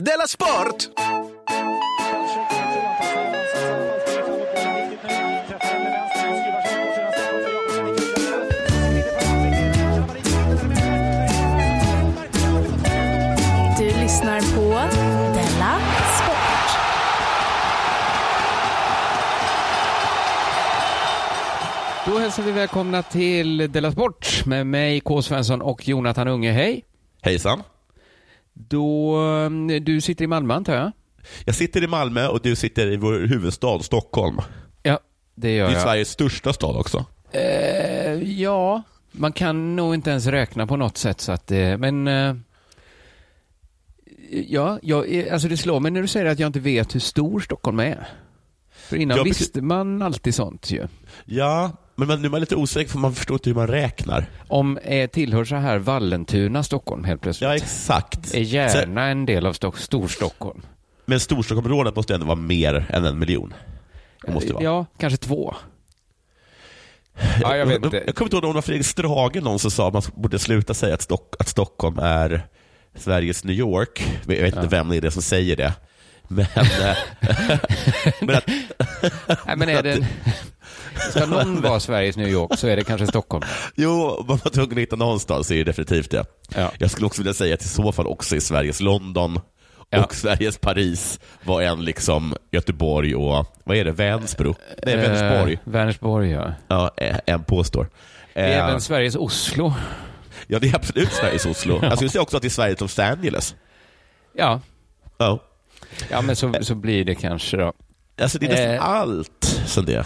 Della Sport! Du lyssnar på Della Sport. Då hälsar vi välkomna till Della Sport med mig, K. Svensson och Jonathan Unge. Hej! Hejsan. Då, eh, du sitter i Malmö antar jag? Jag sitter i Malmö och du sitter i vår huvudstad Stockholm. Ja, det gör Det är jag. Sveriges största stad också. Eh, ja, man kan nog inte ens räkna på något sätt så att det, men eh, Ja, jag, alltså det slår mig när du säger att jag inte vet hur stor Stockholm är. För innan Jag- visste man alltid sånt ju. Ja, men man, nu är man lite osäker för man förstår inte hur man räknar. Om eh, tillhör så här Vallentuna Stockholm helt plötsligt. Ja, exakt. är gärna en del av Stock- Storstockholm. men Storstockholmsområdet måste ändå vara mer än en miljon. Det måste vara. Ja, kanske två. Ja, jag vet inte. Jag kommer inte ihåg om det var Fredrik Strage någon som sa att man borde sluta säga att, Stock, att Stockholm är Sveriges New York. Jag vet inte vem det är det som säger det. Men, eh, men att, Nej, men är det... Ska någon vara Sveriges New York så är det kanske Stockholm. jo, man var tvungen att hitta någonstans så är det definitivt det. Ja. Jag skulle också vilja säga att i så fall också i Sveriges London Ja. och Sveriges Paris var en liksom Göteborg och, vad är det, Vänsbro? Nej, Vänersborg. Eh, Vänersborg, ja. Ja, eh, en påstår. Eh, Även Sveriges Oslo. Ja, det är absolut Sveriges Oslo. Jag skulle säga också att det är Sveriges Los Angeles. Ja, Ja. ja men så, så blir det kanske då. Alltså det är nästan Eh. allt som det.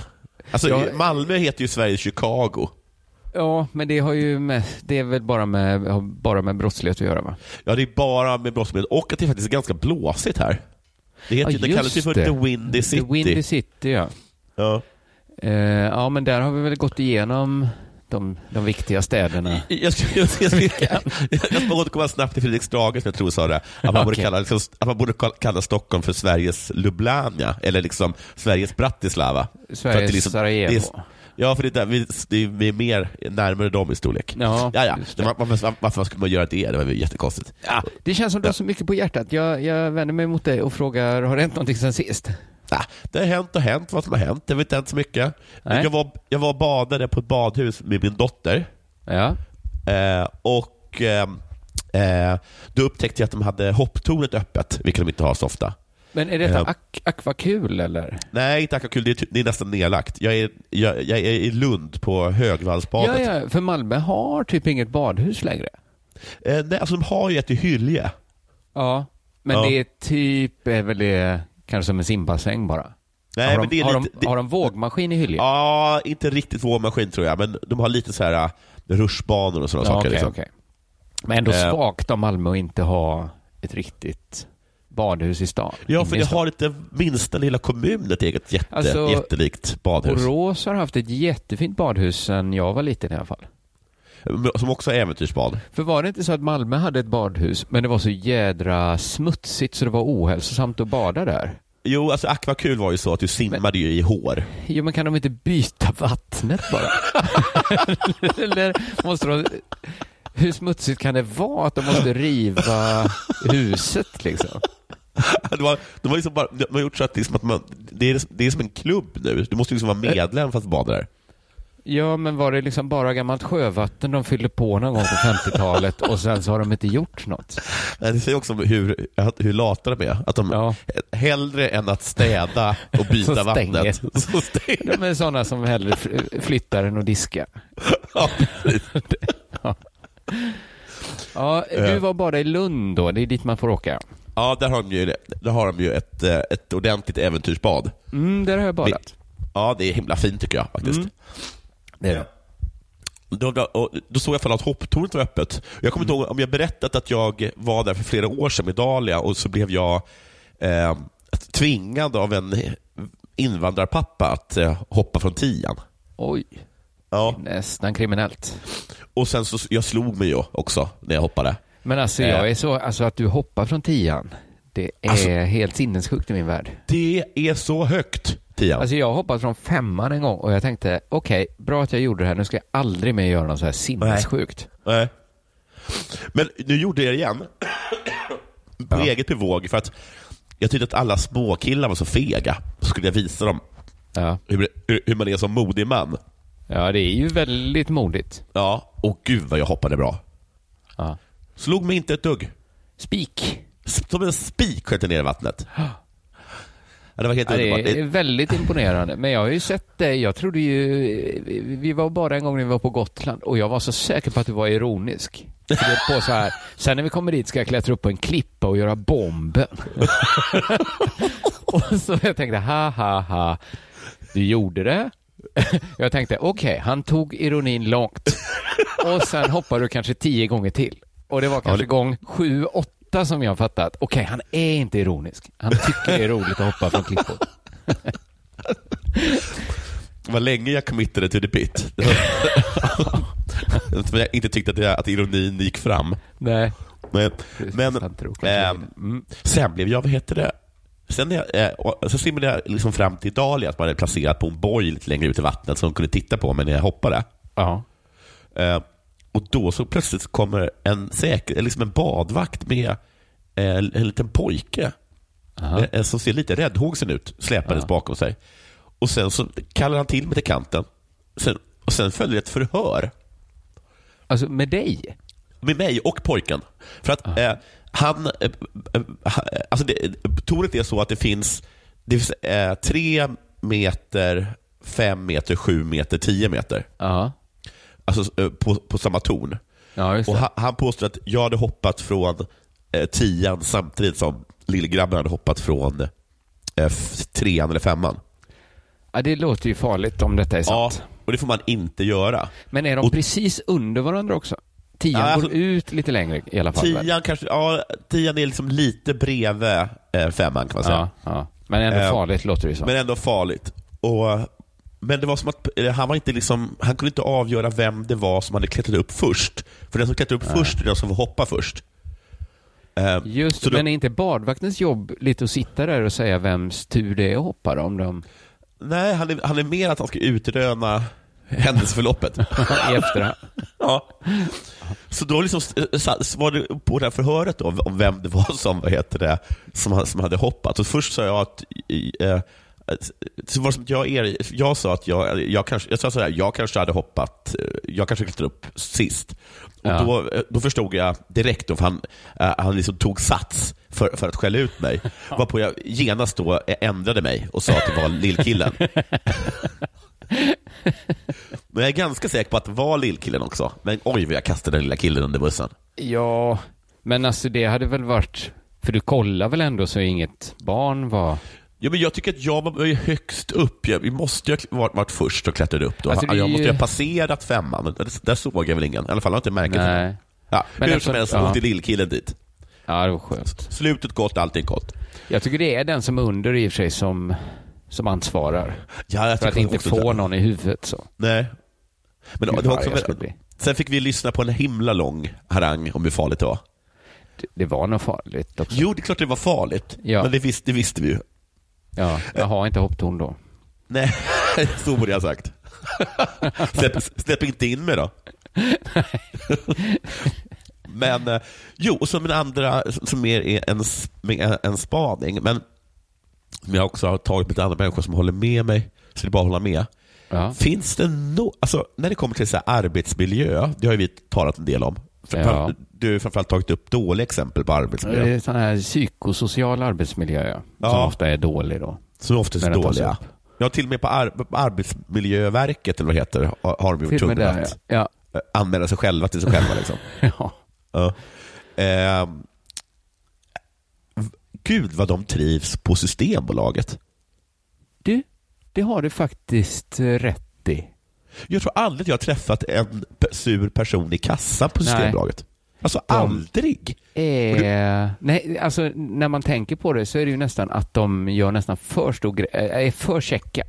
Alltså Ja. Malmö heter ju Sveriges Chicago. Ja, men det har ju med, det är väl bara med, bara med brottslighet att göra va? Ja, det är bara med brottslighet och att det faktiskt är ganska blåsigt här. Det, heter, Ja, det kallas ju för det. The Windy City. The Windy City, ja. Ja. Eh, ja, men där har vi väl gått igenom de, de viktiga städerna. Jag ska, jag, ska, jag, ska, jag ska återkomma snabbt till Fredrik Strage, som jag tror sa det. Att man, borde Okej. kalla, liksom, att man borde kalla Stockholm för Sveriges Lublania, eller liksom Sveriges Bratislava. Sveriges det liksom- Sarajevo. det är- Ja, för det är, vi, det är, vi är mer närmare dem i storlek. Ja, ja, Varför, varför skulle man göra det? Det var väl jättekonstigt. Ja, det känns som du har så mycket på hjärtat. Jag, jag vänder mig mot dig och frågar, har det hänt någonting sen sist? Ja, det har hänt och hänt vad som har hänt. Det har inte hänt så mycket. Jag var, jag var badade på ett badhus med min dotter. Ja. Eh, och eh, eh, Då upptäckte jag att de hade hopptornet öppet, vilket de inte har så ofta. Men är detta ak- akvakul eller? Nej, inte Akakul, det, är det är nästan nedlagt. Jag är, jag, jag är i Lund på Högvallsbadet. Ja, ja, för Malmö har typ inget badhus längre. Eh, nej, alltså de har ju ett i Hylje. Ja. Men Ja. det är typ, är väl det kanske som en simbassäng bara? Nej, har, men de, det är har, lite, de, det, har de vågmaskin i Hyllie? Ja, inte riktigt vågmaskin tror jag, men de har lite så här äh, rutschbanor och sådana Ja, saker. okej, liksom. okej. Men ändå Eh. svagt av Malmö att inte ha ett riktigt badhus i stan. Ja, för det har inte minsta lilla kommun ett eget jätte, Alltså, jättelikt badhus. Borås har haft ett jättefint badhus sedan jag var liten i alla fall. Som också är äventyrsbad. För var det inte så att Malmö hade ett badhus, men det var så jädra smutsigt så det var ohälsosamt att bada där? Jo, alltså akvakul var ju så att du simmade ju i hår. Jo, men kan de inte byta vattnet bara? Eller måste de... Hur smutsigt kan det vara att de måste riva huset liksom? Det var, det var liksom bara, de har gjort så att, det är som att man, det, är, det är som en klubb nu. Du måste liksom vara medlem för att bada där. Ja, men var det liksom bara gammalt sjövatten de fyllde på någon gång på 50-talet och sen så har de inte gjort något? Det säger också hur, hur lata de är. Att de Ja. hellre än att städa och byta Så vattnet, så stänger De är sådana som hellre fl- flyttar än att diska. Ja, precis. Ja, du var bara i Lund då, det är dit man får åka. Ja, där har de ju, där har de ju ett, eh, ett ordentligt äventyrsbad. Mm, där har jag badat. Ja, det är himla fint tycker jag faktiskt. Mm. Det är det. Då, då såg jag för att hopptornet var öppet. Jag kommer inte ihåg om jag berättat att jag var där för flera år sedan med Dalia och så blev jag eh, tvingad av en invandrarpappa att eh, hoppa från tian. Oj, Ja. nästan kriminellt. Och sen så, jag slog mig ju också när jag hoppade. Men alltså Eh. jag är så, alltså att du hoppar från tian, det är Alltså- helt sinnessjukt i min värld. Det är så högt, tian. Alltså jag hoppade från femman en gång och jag tänkte, okej, bra att jag gjorde det här, nu ska jag aldrig mer göra något så här sinnessjukt. Nej. Men nu gjorde jag det igen. på Ja. eget bevåg för att jag tyckte att alla småkillar var så fega. Så skulle jag visa dem Ja. hur, hur, hur man är som modig man. ja, det är ju väldigt modigt. Ja, och gud vad jag hoppade bra. Ja. Slog mig inte ett dugg. Spik. Som en spik sköt jag ner i vattnet. Ja, det var helt Ja, det underbart. är Det- väldigt imponerande. Men jag har ju sett dig. Jag trodde ju... Vi var bara en gång när vi var på Gotland och jag var så säker på att du var ironisk. Är på så här, sen när vi kommer dit ska jag klättra upp på en klippa och göra bomben. och så jag tänkte, ha ha ha. Du gjorde det. Jag tänkte, okej, han tog ironin långt. Och sen hoppade du kanske tio gånger till. Och det var kanske det- gång sju, åtta som jag fattat. Okej, han är inte ironisk. Han tycker det är roligt att hoppa från klippor. Det var länge jag committade to the pit. Som jag inte tyckte att, det, att ironin gick fram. Nej. Men, men det. Mm. sen blev jag, vad heter det, sen, eh, sen simmade jag liksom fram till Dahlia, att man hade placerat på en boj lite längre ut i vattnet så de kunde titta på mig när jag hoppade. Ja. Eh, och då så plötsligt kommer en, säker, liksom en badvakt med eh, en liten pojke Aha. eh, som ser lite räddhågsen ut, släpandes bakom sig. Och sen så kallar han till mig till kanten. Sen, och sen följer ett förhör Alltså med dig? med mig och pojken. För att eh, han... Eh, eh, eh, alltså det, tornet är så att det finns, det finns eh, tre meter, fem meter, sju meter, tio meter. Ja. Alltså eh, på, på samma torn. Ja, Och han, han påstår att jag hade hoppat från eh, tian samtidigt som lillgrabben hade hoppat från eh, trean eller femman. Ja, det låter ju farligt om detta är Ja, sant. och det får man inte göra. Men är de Och- precis under varandra också? Tian Ja, alltså- går ut lite längre i alla fall. väl? Tian, kanske, ja, tian är liksom lite bredvid eh, femman kan man säga. Ja, ja. Men ändå Eh, farligt låter det som. Men ändå farligt. Och, men det var som att eh, han, var inte liksom, han kunde inte avgöra vem det var som hade klättrat upp först. För den som klättrar upp först är den som får hoppa först. Eh, Just då- men är inte badvaktens jobb lite att sitta där och säga vems tur det är att hoppa då, om de Nej, han är, han är mer att han ska utröna händelseförloppet. i efterhand? ja. Så då liksom, eh, så var det på det här förhöret då, om vem det var som, vad heter det, som, som hade hoppat. Och först sa jag att så var det som att jag, er, jag sa att jag, jag, kanske, jag sa så här, jag kanske hade hoppat, eh, jag kanske klättrade upp sist. Och Ja. då, eh, då förstod jag direkt, då, för han, eh, han liksom tog sats för, för att skälla ut mig. Varpå jag genast då ändrade mig och sa att det var lillkillen. Men jag är ganska säker på att det var lillkillen också. Men oj vad jag kastade den lilla killen under bussen. Ja, men alltså det hade väl varit... För du kollar väl ändå så inget barn var... Ja, men jag tycker att jag var högst upp. Jag, vi måste ju ha varit, varit först och klättrat upp. Då. Alltså, jag måste ju ha passerat femman. Där, där såg jag väl ingen. I alla fall har jag inte märkt det. Ja, Men hur som helst åkte lillkillen dit. Ja, det var skönt. Slutet gott, allting gott. Jag tycker det är den som är under i och för sig som, som ansvarar. Ja, jag För att inte få det. någon i huvudet så. Nej. Men det var också, bli. sen fick vi lyssna på en himla lång harang om hur farligt det var. Det, det var nog farligt också. Jo, det är klart det var farligt. Ja. Men det visste, det visste vi ju. Ja, jag har inte hopptorn då. Nej, så borde jag ha sagt. Släpp, släpp inte in mig då. Men, eh, jo, och som en andra, som mer är en, en spaning, men som jag också har tagit med andra människor som håller med mig, så det är bara att hålla med. Ja. Finns det no, alltså när det kommer till så här arbetsmiljö, det har vi talat en del om. Ja. Du har framförallt tagit upp dåliga exempel på Det arbetsmiljö, är sån här psykosocial arbetsmiljö, ja. Som Ja. ofta är dålig då. som oftast är det dåliga. Ja, till och med på, ar Arbetsmiljöverket, eller vad det heter, har har de gjort tvungna att ja. eh, anmäla sig själva till sig själva. Liksom. ja. V- Gud vad de trivs på Systembolaget. Du, det har du faktiskt eh, rätt i. Jag tror aldrig att jag har träffat en sur person i kassan på Nej. Systembolaget. Alltså De- aldrig. Eh, nej, alltså när man tänker på det så är det ju nästan att de gör nästan för stor grej, eh, är för checka.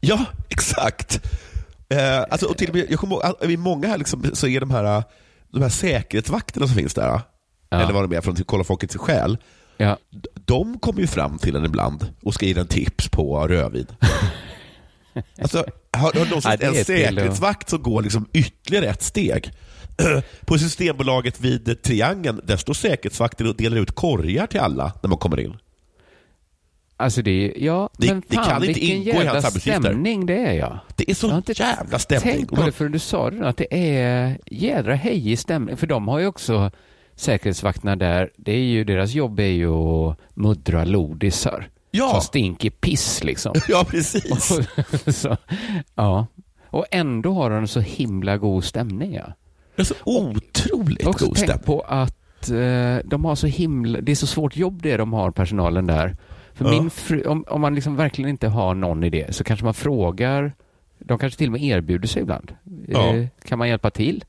Ja, exakt. Eh, alltså, och till och med, jag kommer ihåg, att i många här liksom, så är de här, de här säkerhetsvakterna som finns där, Ja. eller vad de är från, Kolla folkets själ, Ja, de kommer ju fram till en ibland och ska ge en tips på rödvin. Alltså, har, har Ja, det en säkerhetsvakt som går liksom ytterligare ett steg? På Systembolaget vid Triangeln, där står säkerhetsvakter och delar ut korgar till alla när man kommer in. Alltså det är, ja, Det- men det fan kan inte vilken ingå jävla stämning det är ja. Det är så Jag har inte jävla stämning. Tänk på det förrän du sa det, att det är jädra hejig stämning. För de har ju också säkerhetsvakterna där, det är ju, deras jobb är ju att muddra lodisar. Ja. Som stinker piss liksom. Ja, precis. så, ja. Och ändå har de så himla god stämning ja. Det är så otroligt också god stämning. på att eh, de har så himla, det är så svårt jobb det de har, personalen där. För Ja. min fru, om, om man liksom verkligen inte har någon idé så kanske man frågar, de kanske till och med erbjuder sig ibland. Ja. Eh, kan man hjälpa till?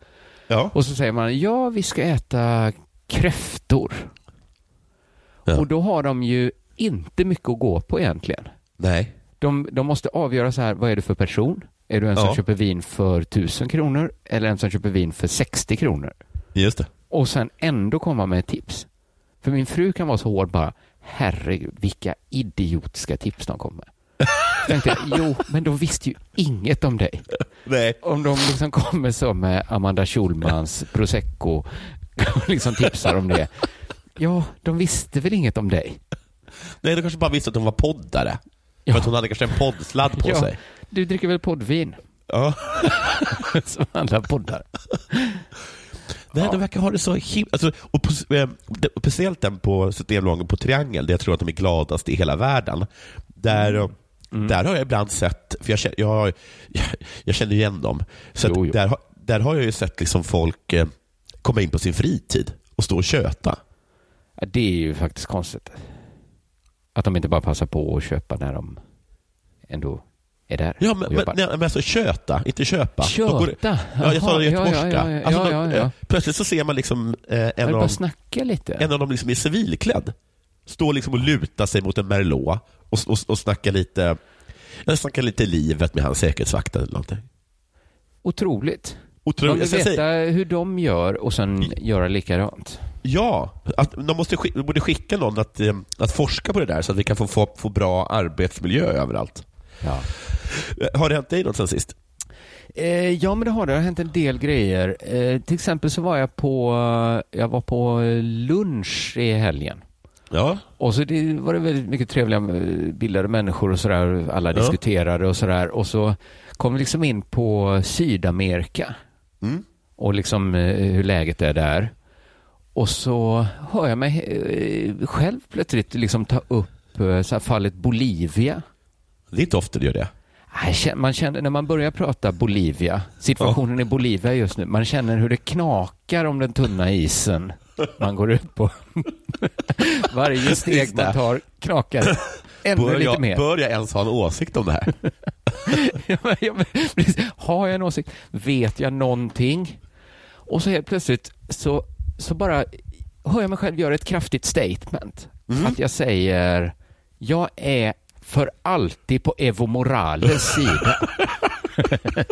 Ja. Och så säger man, ja vi ska äta kräftor. Ja. Och då har de ju inte mycket att gå på egentligen. Nej. De, de måste avgöra så här, vad är du för person? Är du en som Ja. köper vin för 1000 kronor eller en som köper vin för 60 kronor? Just det. och sen ändå komma med tips. För min fru kan vara så hård bara, herregud, vilka idiotiska tips de kommer med. Tänkte jag, jo, men de visste ju inget om dig. Nej. Om de liksom kommer så med Amanda Schulmans prosecco och liksom tipsar om det. Ja, de visste väl inget om dig? Nej, de kanske bara visste att hon var poddare. Ja. För att hon hade kanske en poddsladd på Ja. sig. Du dricker väl poddvin? Ja. Som alla poddar. Nej, Ja. de verkar ha det så himla... Alltså, och eh, och speciellt den på Systembolaget på Triangel, där jag tror att de är gladast i hela världen. Där, eh, Mm. där har jag ibland sett, för jag känner, jag, jag, känner igen dem, så Jo, jo. Där, har- där har jag ju sett liksom folk eh, komma in på sin fritid och stå och köta. Ja, det är ju faktiskt konstigt. Att de inte bara passar på att köpa när de ändå är där Ja, men, men, nej, men alltså köta, inte köpa. De går- Köta? Ja, jag sa Jaha, göteborgska. Ja, ja, ja, Alltså, de- eh, Plötsligt så ser man liksom eh, en, av, bara snacka lite. en av dem liksom i civilklädd. Stå liksom och luta sig mot en Merlot och, och, och snacka lite jag snackar lite livet med hans säkerhetsvakt eller någonting. Otroligt. Otroligt. vill Jag ska veta hur de gör och sen göra likadant. ja, att de måste de borde skicka någon att, eh, att forska på det där så att vi kan få, få, få bra arbetsmiljö överallt. Ja. Eh, Har det hänt dig något sen sist? Eh, ja, men det har det. Det har hänt en del grejer. Eh, till exempel så var jag på, jag var på lunch i helgen. Ja. Och så det var det väldigt mycket trevliga eh, bildade människor och sådär. Alla Ja. diskuterade och sådär. Och så kom vi liksom in på Sydamerika Mm. och liksom eh, hur läget är där. Och så hör jag mig eh, själv plötsligt liksom ta upp eh, så här fallet Bolivia. Det är inte ofta du gör det. Man känner, när man börjar prata Bolivia, situationen i Bolivia just nu, man känner hur det knakar om den tunna isen man går ut på. Varje steg man tar knakar ännu Bör lite jag, mer. bör jag ens ha en åsikt om det här? Har jag en åsikt? Vet jag någonting? Och så helt plötsligt så, så bara hör jag mig själv göra ett kraftigt statement. Mm. Att jag säger, jag är för alltid på Evo Morales sida.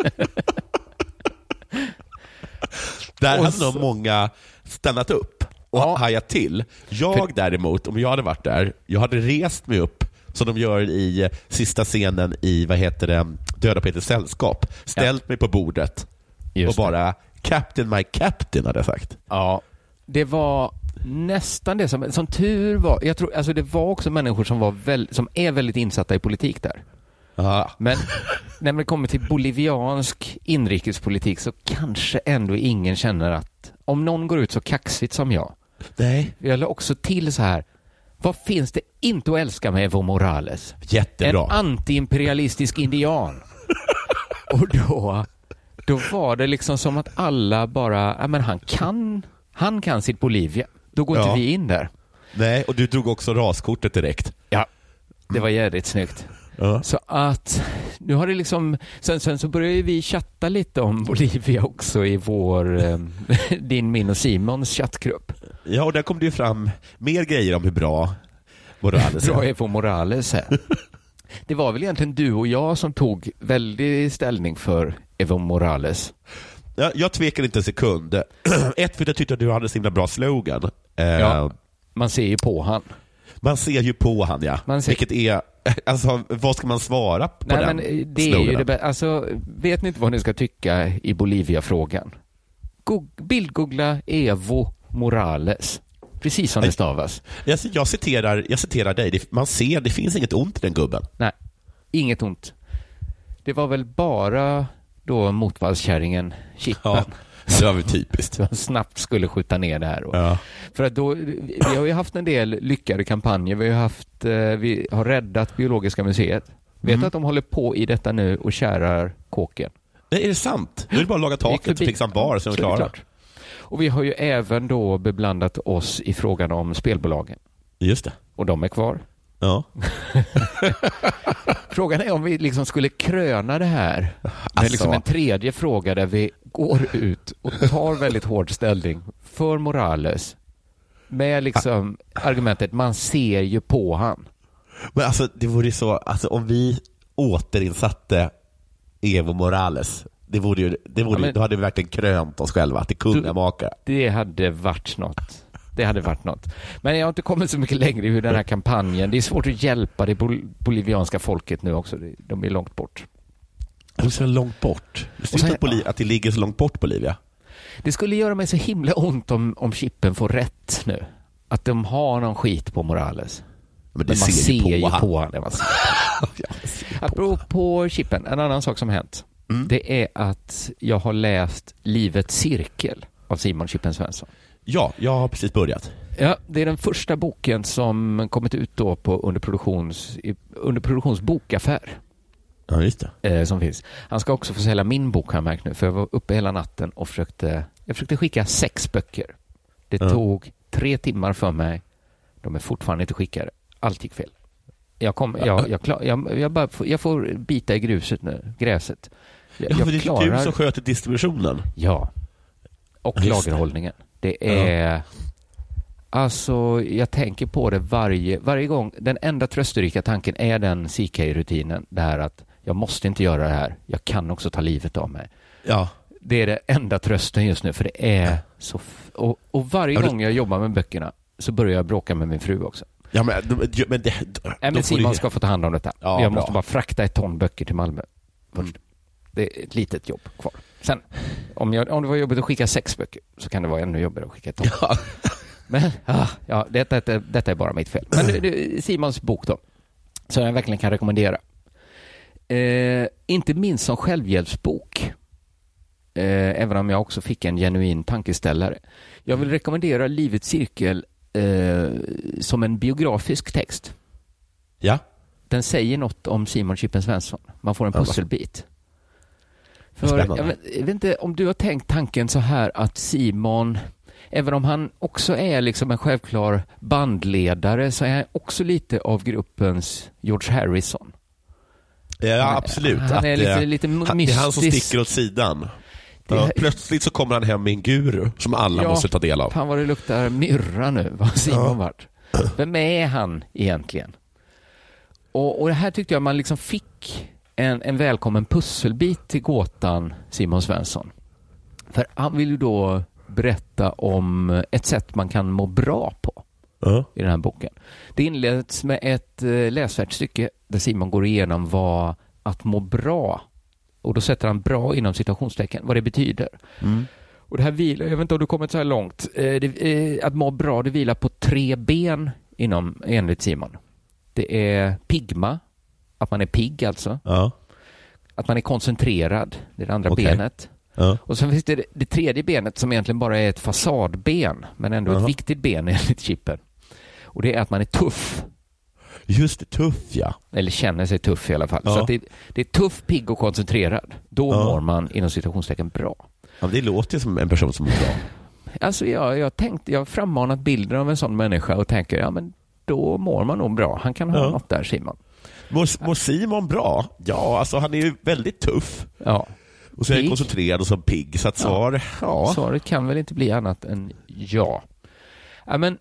Där hade nog många stannat upp och Ja. hajat till. Jag däremot, om jag hade varit där, jag hade rest mig upp som de gör i eh, sista scenen i, vad heter det, Döda Peters sällskap. Ställt mig på bordet Just och bara Captain my Captain hade jag sagt. Ja, det var nästan det som, som tur var, jag tror, alltså det var också människor som var väl, som är väldigt insatta i politik där. Ja. Men när det kommer till boliviansk inrikespolitik så kanske ändå ingen känner att om någon går ut så kaxigt som jag. Nej. Jag la också till så här, vad finns det inte att älska med Evo Morales? Jättebra. En antiimperialistisk indian. Och då, då var det liksom som att alla bara, ja men han kan, han kan sitt Bolivia. Då går Ja. inte vi in där. Nej, och du drog också raskortet direkt. Ja, det var jävligt snyggt. Ja. Så att nu har det liksom, sen, sen så började ju vi chatta lite om Bolivia också i vår, eh, din, min och Simons chattgrupp. ja, och där kom det ju fram mer grejer om hur bra Morales Bra är. Evo Morales här. Det var väl egentligen du och jag som tog väldig ställning för Evo Morales. Ja, jag tvekade inte en sekund. Ett, för att jag tyckte att du hade så himla bra slogan. Eh, Ja. Man ser ju på han. Man ser ju på han ja. Man ser- Vilket är, alltså vad ska man svara på Nej, den men eh, det är ju det Alltså, vet ni inte vad ni ska tycka i Bolivia-frågan? Goog- Bildgoogla Evo Morales. Precis som det stavas. Jag, jag, citerar, jag citerar dig. Man ser, det finns inget ont i den gubben. Nej, inget ont. Det var väl bara då motvallskärringen, Chippen, Ja, det var typiskt. som snabbt skulle skjuta ner det här. Och Ja. För att då, vi har ju haft en del lyckade kampanjer. Vi har, haft, eh, vi har räddat Biologiska museet. Vet Mm. att de håller på i detta nu och kärar kåken? Nej, är det sant? Då är det bara att laga taket och fixa en bar så är de Så klara. Och vi har ju även då beblandat oss i frågan om spelbolagen. Just det. Och de är kvar. Ja. Frågan är om vi liksom skulle kröna det här med Alltså. liksom en tredje fråga där vi går ut och tar väldigt hård ställning för Morales. Med liksom argumentet man ser ju på han. Men alltså, det vore ju så, alltså om vi återinsatte Evo Morales, det vore ju, det vore, Ja, men- då hade vi verkligen krönt oss själva till kungamakare. Det hade varit något. Det hade varit något. Men jag har inte kommit så mycket längre i den här kampanjen. Det är svårt att hjälpa det bol- bolivianska folket nu också. De är långt bort. Är så långt bort. Och sen- att, att det ligger så långt bort Bolivia. Det skulle göra mig så himla ont om, om Chippen får rätt nu. Att de har någon skit på Morales. Men det Men man ser ju han. på honom. Man ser. På Apropå Chippen, en annan sak som hänt. Mm. Det är att jag har läst Livets cirkel av Simon Chippen Svensson. Ja, jag har precis börjat. Ja, det är den första boken som kommit ut då på under, produktions, i- under produktions bokaffär Ja, just det. eh, som finns. Han ska också få sälja min bok har märkt nu, för jag var uppe hela natten och försökte, jag försökte skicka sex böcker. Det Ja. tog tre timmar för mig. De är fortfarande inte skickade. Allt gick fel. Jag, kom, jag, jag, klar, jag, jag, bara, får- jag får bita i gruset nu, gräset. Jag, Ja, för det är du klarar... som sköter distributionen. Ja. Och just det. Det är... Alltså, jag tänker på det varje, varje gång. Den enda trösterika tanken är den CK-rutinen. Det här att jag måste inte göra det här. Jag kan också ta livet av mig. Ja. Det är det enda trösten just nu, för det är så... F- och, och varje Ja, men- gång jag jobbar med böckerna så börjar jag bråka med min fru också. Ja, men, men det, Nej, men Simon du- ska få ta hand om detta. Ja, jag bra. Mm. måste bara frakta ett ton böcker till Malmö först. Det är ett litet jobb kvar. Sen, om, jag, om det var jobbigt att skicka sex böcker så kan det vara ännu jobbigare att skicka ett. Ja. Men ah, ja, detta, detta, detta är bara mitt fel. Men det, det, Simons bok då, som jag verkligen kan rekommendera. Eh, inte minst som självhjälpsbok. Eh, även om jag också fick en genuin tankeställare. Jag vill rekommendera Livets cirkel eh, som en biografisk text. ja. Den säger något om Simon Chippen Svensson. Man får en pusselbit. För, jag, vet, jag vet inte om du har tänkt tanken så här att Simon, även om han också är liksom en självklar bandledare, så är han också lite av gruppens George Harrison. ja, absolut. Han Att, är lite, eh, lite han, det är han som mystisk. sticker åt sidan. Ja, plötsligt så kommer han hem med en guru som alla Ja. måste ta del av. Fan vad det luktar myrra nu, vad Simon Ja. vart. Vem är han egentligen? Och, och det här tyckte jag man liksom fick en, en välkommen pusselbit till gåtan Simon Svensson. För han vill ju då berätta om ett sätt man kan må bra på Ja. i den här boken. Det inleds med ett eh, läsvärt stycke där Simon går igenom vad att må bra, och då sätter han bra inom citationstecken, vad det betyder. Mm. Och det här vilar, jag vet inte om du kommit så här långt, eh, det, eh, att må bra, det vilar på tre ben inom, enligt Simon. Det är pigma, att man är pigg alltså, Ja. att man är koncentrerad, det är det andra Okej. benet. Ja. Och sen finns det det tredje benet som egentligen bara är ett fasadben, men ändå Jaha. ett viktigt ben enligt Chippen. Och det är att man är tuff, Just tuff ja. eller känner sig tuff i alla fall. Ja. Så att det, det är tuff, pigg och koncentrerad. Då Ja. mår man inom citationstecken bra. ja det låter som en person som mår bra. Alltså jag, jag tänkte, jag har frammanat bilden av en sån människa och tänker, ja men då mår man nog bra. Han kan ha Ja. något där Simon. Mår, mår Simon bra? Ja, alltså han är ju väldigt tuff. Ja, Och så är han koncentrerad och så pigg. Så att Ja. svar, ja. svaret kan väl inte bli annat än ja. ja men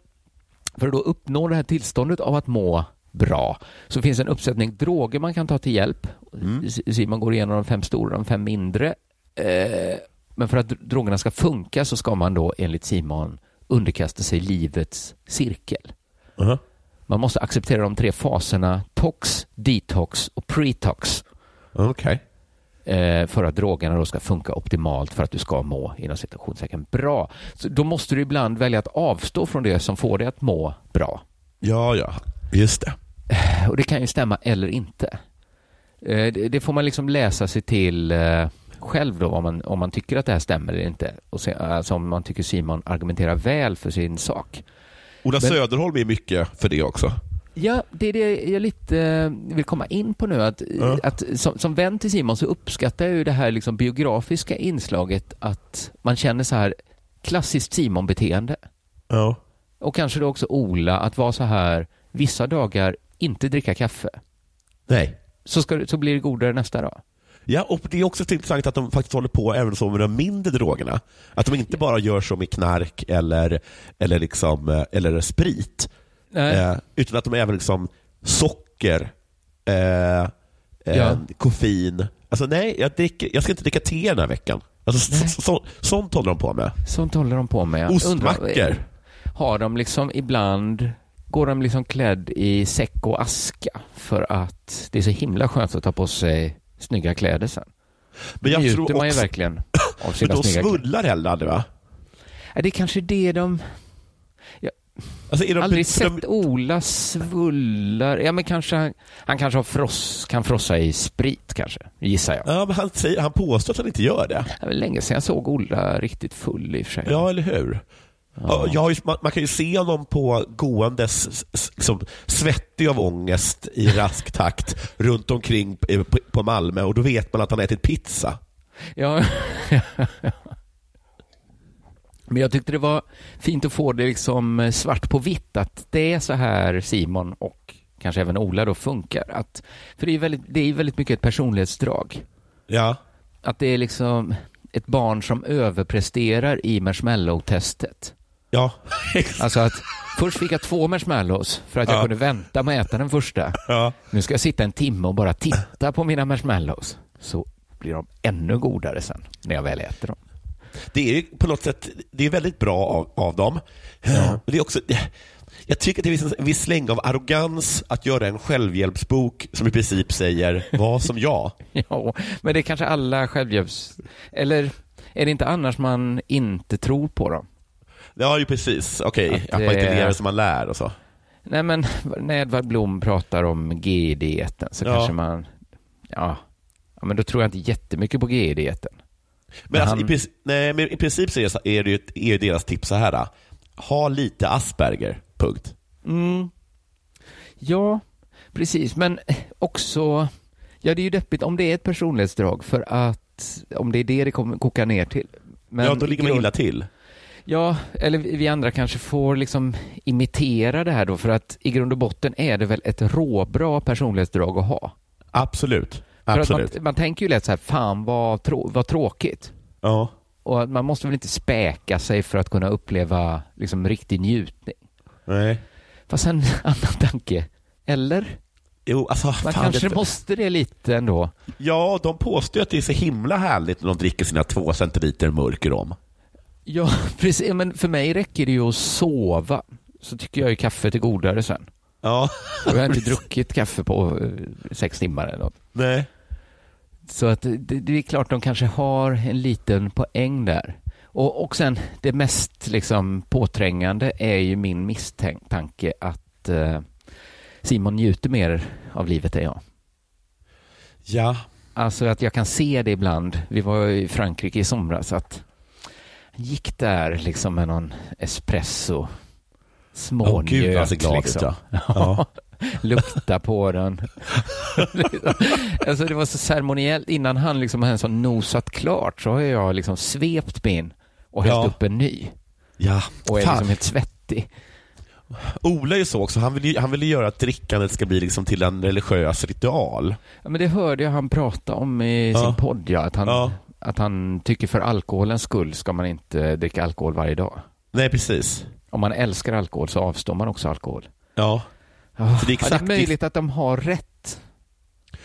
för att då uppnå det här tillståndet av att må bra så finns en uppsättning droger man kan ta till hjälp. Mm. Simon går igenom de fem stora, de fem mindre. Eh, men för att dr- drogerna ska funka så ska man då enligt Simon underkasta sig livets cirkel. Uh-huh. Man måste acceptera de tre faserna tox, detox och pretox. Okej. eh, för att drogerna då ska funka optimalt för att du ska må inom citationstecken bra. Så då måste du ibland välja att avstå från det som får dig att må bra. Ja, ja. Just det. Och det kan ju stämma eller inte. Eh, det, det får man liksom läsa sig till eh, själv då om man, om man tycker att det här stämmer eller inte. Och se, alltså om man tycker Simon argumenterar väl för sin sak. Ola Men- Söderholm är mycket för det också. Ja, det är det jag lite eh, vill komma in på nu. Att, Ja. att som, som vän till Simon så uppskattar jag ju det här liksom biografiska inslaget att man känner så här klassiskt Simon-beteende. Ja. Och kanske då också Ola, att vara så här vissa dagar inte dricka kaffe. Nej. Så, ska, så blir det godare nästa dag. Ja, och det är också intressant att de faktiskt håller på även så med de mindre drogerna. Att de inte bara gör så med knark eller, eller, liksom, eh, eller sprit, eh, utan att de även liksom socker, eh, eh, Ja. koffein. Alltså nej, jag, dricker, jag ska inte dricka te den här veckan. Alltså, Nej. så, så, sånt håller de på med. Sånt håller de på med. Ostmackor. Har de liksom ibland, går de liksom klädd i säck och aska för att det är så himla skönt att ta på sig snygga kläder sen? Men jag njuter tror man ju också, verkligen av men sina de snygga kläder. svullar heller aldrig va? Ja, det är kanske det de... Alltså, är de, aldrig de, sett Ola svullar. Ja, men kanske han, han kanske har fross, kan frossa i sprit kanske, gissar jag. Ja, men han, säger, han påstår att han inte gör det. Det var länge sedan jag såg Ola riktigt full i och för sig. Ja, eller hur? Ja. Jag ju, man, man kan ju se honom på gåendes liksom, svettig av ångest i rask takt runt omkring på, på Malmö och då vet man att han ätit pizza. Ja. Men jag tyckte det var fint att få det liksom svart på vitt att det är så här Simon och kanske även Ola då funkar. Att, för det är, väldigt, det är väldigt mycket ett personlighetsdrag. Ja, Att det är liksom ett barn som överpresterar i marshmallow-testet. Ja, Alltså att först fick jag två marshmallows för att jag Ja. kunde vänta med att äta den första. ja. Nu ska jag sitta en timme och bara titta på mina marshmallows. Så blir de ännu godare sen när jag väl äter dem. Det är ju på något sätt det är väldigt bra av, av dem. Men Det är också, jag tycker att det finns en viss släng av arrogans att göra en självhjälpsbok som i princip säger var som jag. Ja, men det är kanske alla självhjälps... Eller är det inte annars man inte tror på dem? Ja, ju precis. Okej, Att att, man inte det- lever som man lär och så. Nej, men när Edvard Blom pratar om GI-dieten så Ja. kanske man... Ja. men då tror jag inte jättemycket på GI-dieten. Men, alltså, han- i, princip, nej, men i princip så är, det ju är deras tips så här. då. Ha lite Asperger, punkt. Mm. Ja, precis. Men också... Ja, det är ju deppigt om det är ett personlighetsdrag för att om det är det det kommer koka ner till. Men ja, då ligger man illa till. Ja, eller vi andra kanske får liksom imitera det här då för att i grund och botten är det väl ett råbra personlighetsdrag att ha. Absolut. För Absolut. man, man tänker ju lätt så här, fan vad, trå- vad tråkigt. Ja. Och att man måste väl inte späka sig för att kunna uppleva liksom riktig njutning. Nej. Fast en annan tanke, eller? Jo, alltså, Man kanske det, måste det lite ändå. Ja, de påstår att det är så himla härligt när de dricker sina två centiliter mörk rom. Ja, precis. Men för mig räcker det ju att sova. Så tycker jag ju kaffet är godare sen. Ja. Jag har inte druckit kaffe på eh, sex timmar eller något. Nej. Så att det, det är klart de kanske har en liten poäng där. Och, och sen det mest liksom påträngande är ju min misstanke att eh, Simon njuter mer av livet än jag. Ja. Alltså att jag kan se det ibland. Vi var i Frankrike i somras att gick där liksom med någon espresso. Smånjöt glad ut. liksom. Ja. Ja. Lukta på den. alltså det var så ceremoniellt. Innan han liksom ens har nosat klart så har jag liksom svept min och hällt Ja. upp en ny. ja. Och är Fan. liksom helt svettig. Ola är ju så också. Han vill ju, han vill göra att drickandet ska bli liksom till en religiös ritual. Ja, men det hörde jag han prata om i Ja. sin podd, ja, att, han, Ja. Att han tycker för alkoholens skull ska man inte dricka alkohol varje dag. Nej, precis. Om man älskar alkohol så avstår man också alkohol. Ja. Ja, Så det är ja, exakt- det är möjligt att de har rätt.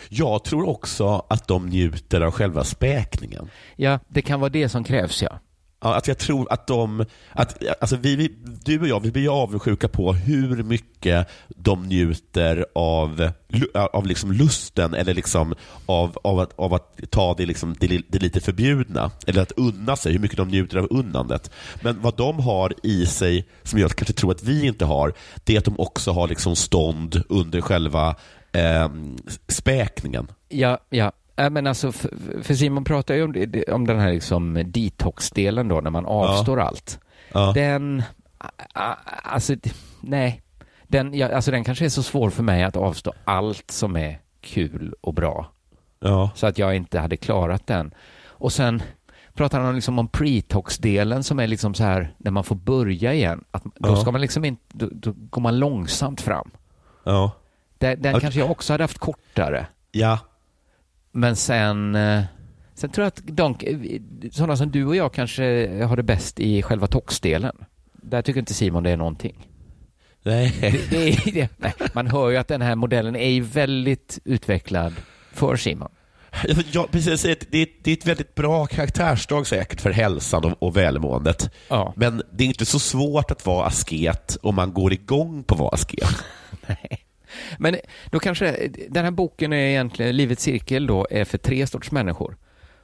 Jag tror också att de njuter av själva späkningen. Ja, det kan vara det som krävs, ja. Att jag tror att de, att, alltså vi, vi, du och jag, vi blir avundsjuka på hur mycket de njuter av, av liksom lusten eller liksom av, av, att, av att ta det, liksom, det, det lite förbjudna, eller att unna sig, hur mycket de njuter av unnandet. Men vad de har i sig, som jag kanske tror att vi inte har, det är att de också har liksom stånd under själva eh, späkningen. Ja, ja. Äh, men alltså, för, Simon pratar ju om, om den här liksom detox-delen då, när man avstår allt. Ja. Den, alltså, nej. Den, ja, alltså den kanske är så svår för mig att avstå allt som är kul och bra. Ja. Så att jag inte hade klarat den. Och sen pratar han liksom om pretox-delen som är liksom så här, när man får börja igen. Att då Ja. ska man liksom inte, då, då går man långsamt fram. Ja. Den, den kanske jag också hade haft kortare. ja. Men sen, eh, sen tror jag att de, sådana som du och jag kanske har det bäst i själva toxdelen. Där tycker inte Simon det är någonting. Nej. Det är, det, nej, man hör ju att den här modellen är väldigt utvecklad för Simon. Ja, precis. Det är, ett- det, är, det är ett väldigt bra karaktärsdrag säkert för hälsan och, och välmåendet. Ja. Men det är inte så svårt att vara asket om man går igång på att vara asket. Nej. Men då kanske, den här boken är egentligen, Livets cirkel då, är för tre sorts människor.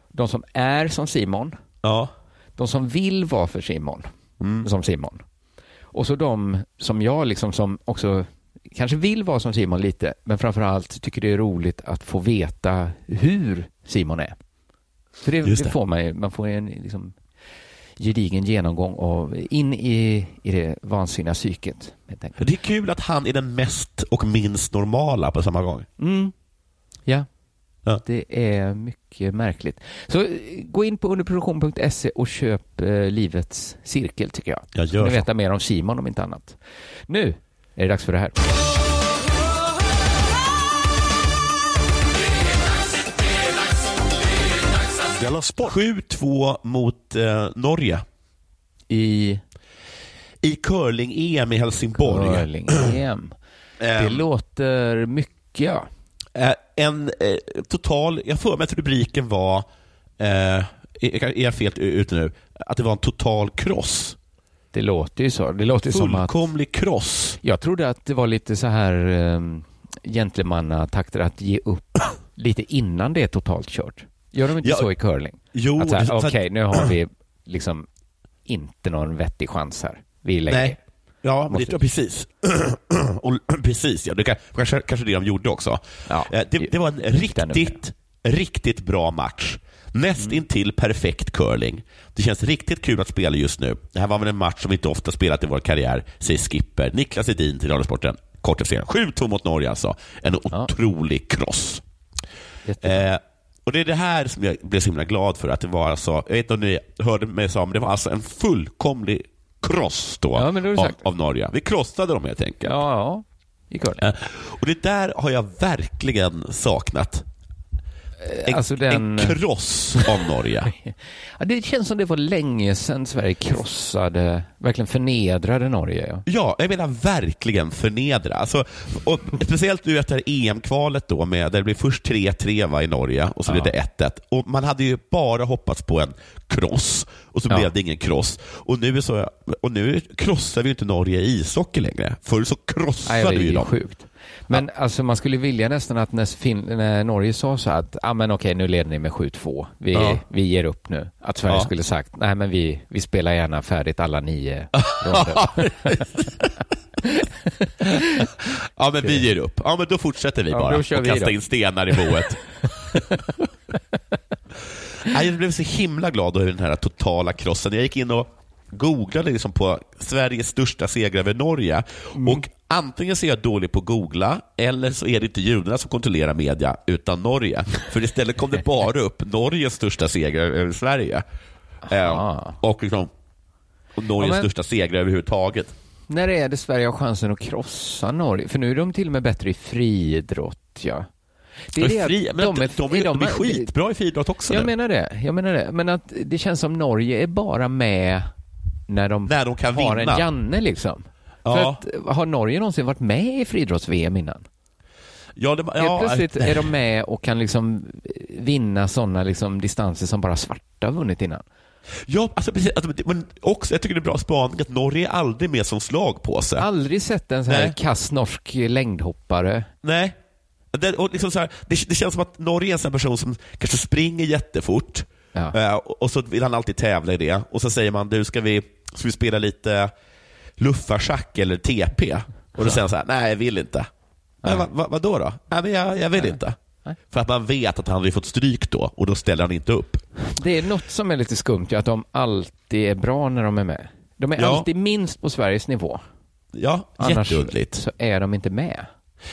De som är som Simon, Ja. de som vill vara för Simon, som Simon. Och så de som jag liksom som också kanske vill vara som Simon lite, men framförallt tycker det är roligt att få veta hur Simon är. För det, det det. får man ju, man får en liksom gedigen genomgång av, in i, i det vansinniga psyket. Det är kul att han är den mest och minst normala på samma gång. Mm. Ja. Ja. Det är mycket märkligt. Så eh, gå in på underproduktion.se och köp eh, Livets cirkel tycker jag. Jag Så gör ni så. veta mer om Simon om inte annat. Nu är det dags för det här. Della Sport! 7-2 mot eh, Norge I i curling-EM i Helsingborg. curling-EM. Det Ehm, låter mycket ja. eh, en eh, total, jag får mig att rubriken var, eh, är, jag fel ute nu, att det var en total kross. Det låter ju så. Det låter som att... Fullkomlig kross. Jag trodde att det var lite så här um, gentlemannatakter att ge upp lite innan det är totalt kört. Gör de inte Ja. så i curling? Jo, okej, nu har vi liksom inte någon vettig chans här. Vi lägger. Nej. Ja, Måste- det, precis. och, precis, ja. Det kan, kanske, kanske det de gjorde också. Ja, Eh, det, det var en riktigt, riktigt bra match. Näst intill perfekt curling. Det känns riktigt kul att spela just nu. Det här var väl en match som vi inte ofta spelat i vår karriär, säger skipper Niklas Edin till Radiosporten. Kort efter 7-2 mot Norge alltså. En Ja. otrolig kross. Eh, och det är det här som jag blev så himla glad för, att det var alltså, jag vet inte om ni hörde mig säga, men det var alltså en fullkomlig kross då Ja, du av, av Norge. Vi krossade dem helt enkelt. Ja, ja. Curling. Eh, Och det där har jag verkligen saknat. En, alltså den- en kross av Norge. Ja, det känns som det var länge sedan Sverige krossade, verkligen förnedrade Norge. Ja. Ja, jag menar verkligen förnedra. Alltså, och speciellt nu efter EM-kvalet då, med, där det blev först 3-3 va, i Norge och så Ja. blev det 1-1. Och man hade ju bara hoppats på en kross och så Ja. blev det ingen kross. Och nu, så, och nu krossar vi ju inte Norge i ishockey längre. Förr så krossade Nej, det vi dem. sjukt. Men alltså man skulle vilja nästan att när, fin- när Norge sa så att, ja ah, men okej nu leder ni med 7-2, vi, Ja. vi ger upp nu. Att Sverige Ja. skulle sagt, nej men vi, vi spelar gärna färdigt alla nio ronder. Ja, men vi ger upp. Ja, men då fortsätter vi Ja, bara och kastar in stenar i boet. Jag blev så himla glad över den här totala krossen. Jag gick in och googlade liksom på Sveriges största seger över Norge. Mm. Och antingen så är jag dålig på att googla, eller så är det inte judarna som kontrollerar media, utan Norge. För istället kom det bara upp Norges största seger över Sverige. Aha. och liksom och Norges Ja, men- största seger överhuvudtaget. när är det Sverige har chansen att krossa Norge? För nu är de till och med bättre i friidrott, ja. Det att fri, men de, är, de, är, de är skitbra i friidrott också Jag nu. menar det, jag menar det. Men att det känns som Norge är bara med när de, När de kan har vinna. en Janne liksom. Ja. Att, har Norge någonsin varit med i friidrotts-VM innan? Ja, det, ja, plötsligt är de med och kan liksom vinna sådana liksom distanser som bara svarta har vunnit innan. Ja, alltså, precis, alltså, men också, jag tycker det är bra spaning att Norge är aldrig med som slagpåse. Aldrig sett en sån här kass norsk längdhoppare. Nej. Det, och liksom så här, det, det känns som att Norge är en sån person som kanske springer jättefort Ja. eh, och så vill han alltid tävla i det. Och så säger man, du ska vi, ska vi spela lite luffarschack eller TP? Och då säger han så här, nej jag vill inte. Nej. Va, va, vad då? Nej, men jag, jag vill inte. Nej. För att man vet att han hade fått stryk då och då ställer han inte upp. Det är något som är lite skumt, ju, att de alltid är bra när de är med. De är Ja. alltid minst på Sveriges nivå. Ja, Annars jätteunderligt. så är de inte med.